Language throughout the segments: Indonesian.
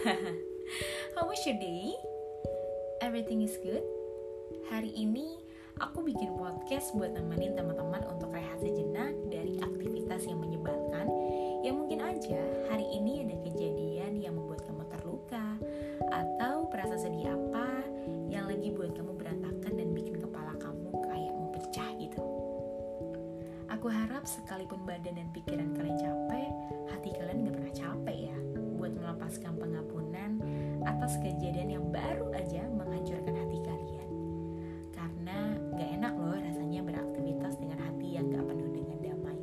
how was your day? Everything is good? Hari ini aku bikin podcast buat nemenin teman-teman untuk rehat sejenak dari aktivitas yang menyebalkan yang mungkin aja hari ini ada kejadian yang membuat kamu terluka atau perasa sedih apa yang lagi buat kamu berantakan dan bikin kepala kamu kayak mau pecah gitu. Aku harap sekalipun badan dan pikiran kalian capek, hati kalian gak pernah capek ya buat melepaskan pengampunan atas kejadian yang baru aja menghancurkan hati kalian. Karena gak enak loh rasanya beraktivitas dengan hati yang gak penuh dengan damai.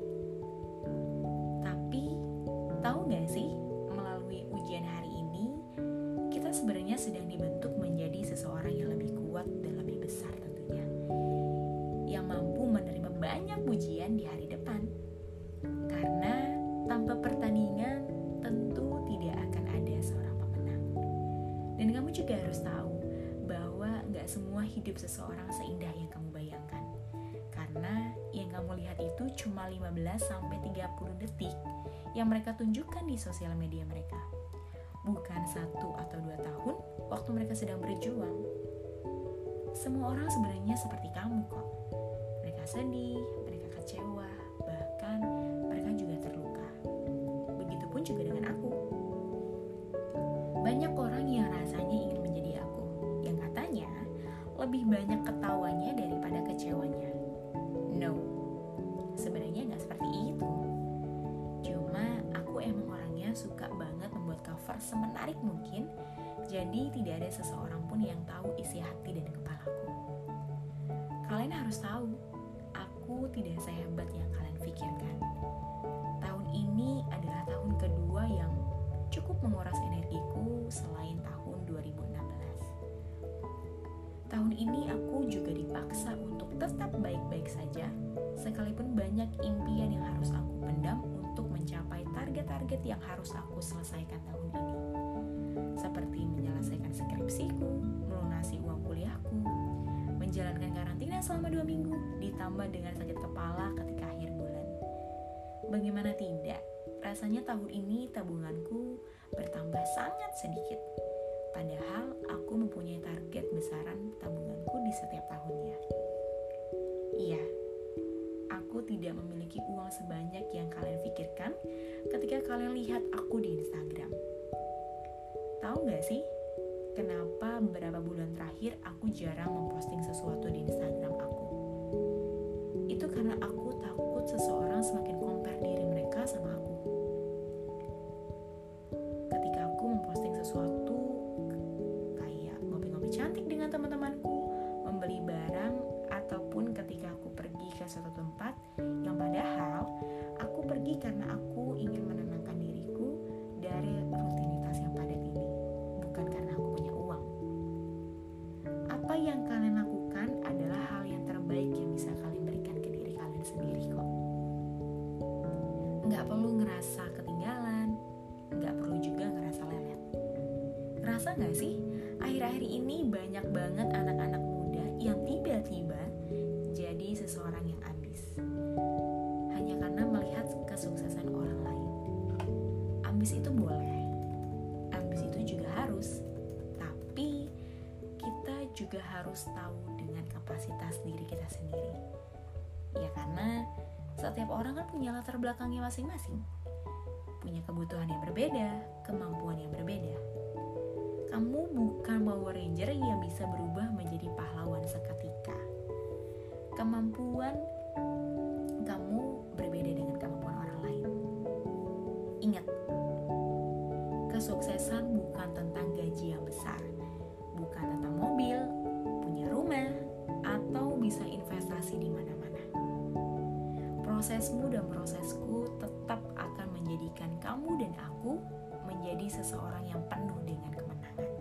Tapi, tahu gak sih, melalui ujian hari ini, kita sebenarnya sedang dibentuk menjadi seseorang yang lebih kuat dan lebih besar tentunya. Yang mampu menerima banyak pujian di hari depan. Harus tahu bahwa nggak semua hidup seseorang seindah yang kamu bayangkan. Karena yang kamu lihat itu cuma 15-30 detik yang mereka tunjukkan di sosial media mereka. Bukan satu atau dua tahun waktu mereka sedang berjuang. Semua orang sebenarnya seperti kamu kok. Mereka sedih, mereka kecewa, bahkan mereka juga terluka. Begitupun juga dengan aku. Banyak lebih banyak ketawanya daripada kecewanya. No, sebenarnya nggak seperti itu. Cuma aku emang orangnya suka banget membuat cover semenarik mungkin, jadi tidak ada seseorang pun yang tahu isi hati dan kepalaku. Kalian harus tahu, aku tidak sehebat yang kalian pikirkan. Tahun ini adalah tahun kedua yang cukup menguras energiku selain tahun 2016. Tahun ini aku juga dipaksa untuk tetap baik-baik saja, sekalipun banyak impian yang harus aku pendam untuk mencapai target-target yang harus aku selesaikan tahun ini. Seperti menyelesaikan skripsiku, melunasi uang kuliahku, menjalankan karantina selama dua minggu, ditambah dengan sakit kepala ketika akhir bulan. Bagaimana tidak, rasanya tahun ini tabunganku bertambah sangat sedikit. Padahal aku mempunyai target besaran tabunganku di setiap tahunnya. Iya, aku tidak memiliki uang sebanyak yang kalian pikirkan ketika kalian lihat aku di Instagram. Tahu gak sih, kenapa beberapa bulan terakhir aku jarang memposting sesuatu di Instagram aku? Itu karena aku takut seseorang semakin compare diri Nggak perlu ngerasa ketinggalan, nggak perlu juga ngerasa lelet. Ngerasa nggak sih, akhir-akhir ini banyak banget anak-anak muda yang tiba-tiba jadi seseorang yang ambis. Hanya karena melihat kesuksesan orang lain. Ambis itu boleh, ambis itu juga harus, tapi kita juga harus tahu dengan kapasitas diri kita sendiri. Ya karena setiap orang kan punya latar belakangnya masing-masing. Punya kebutuhan yang berbeda, kemampuan yang berbeda. Kamu bukan Power Ranger yang bisa berubah menjadi pahlawan seketika. Kemampuan kamu berbeda dengan kemampuan orang lain. Ingat, kesuksesan bukan tentang gaji yang besar, bukan tentang mobil, Prosesmu dan prosesku tetap akan menjadikan kamu dan aku menjadi seseorang yang penuh dengan kemenangan.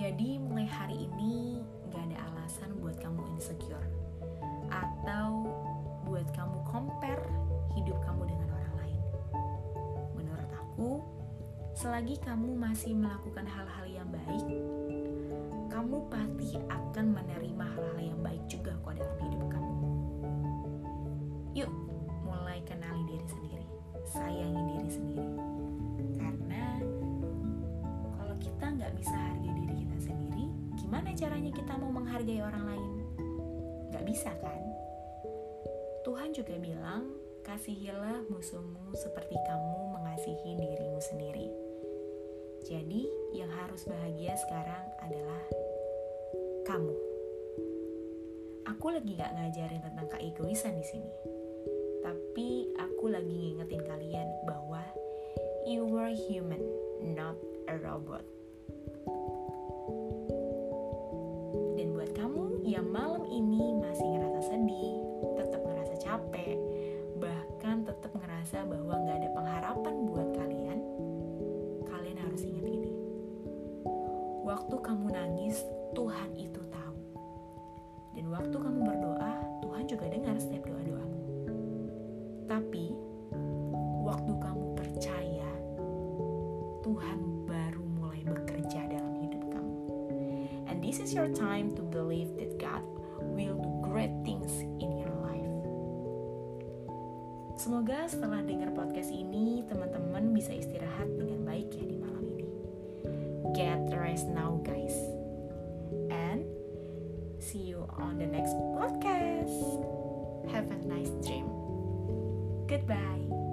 Jadi mulai hari ini gak ada alasan buat kamu insecure atau buat kamu compare hidup kamu dengan orang lain. Menurut aku, selagi kamu masih melakukan hal-hal Yuk, mulai kenali diri sendiri, sayangi diri sendiri. Karena kalau kita gimana caranya kita mau menghargai orang lain? Gak bisa kan? Tuhan juga bilang, kasihilah musuhmu seperti kamu mengasihi dirimu sendiri. Jadi, yang harus bahagia sekarang adalah kamu. Aku lagi gak ngajarin tentang keegoisan di sini. Tapi aku lagi ngingetin kalian bahwa you are human, not a robot. Dan buat kamu yang malam ini masih ngerasa sedih, tetap ngerasa capek, bahkan tetap ngerasa bahwa great things in your life. Semoga setelah dengar podcast ini, teman-teman bisa istirahat dengan baik ya di malam ini. Get rest now, guys. And see you on the next podcast. Have a nice dream. Goodbye.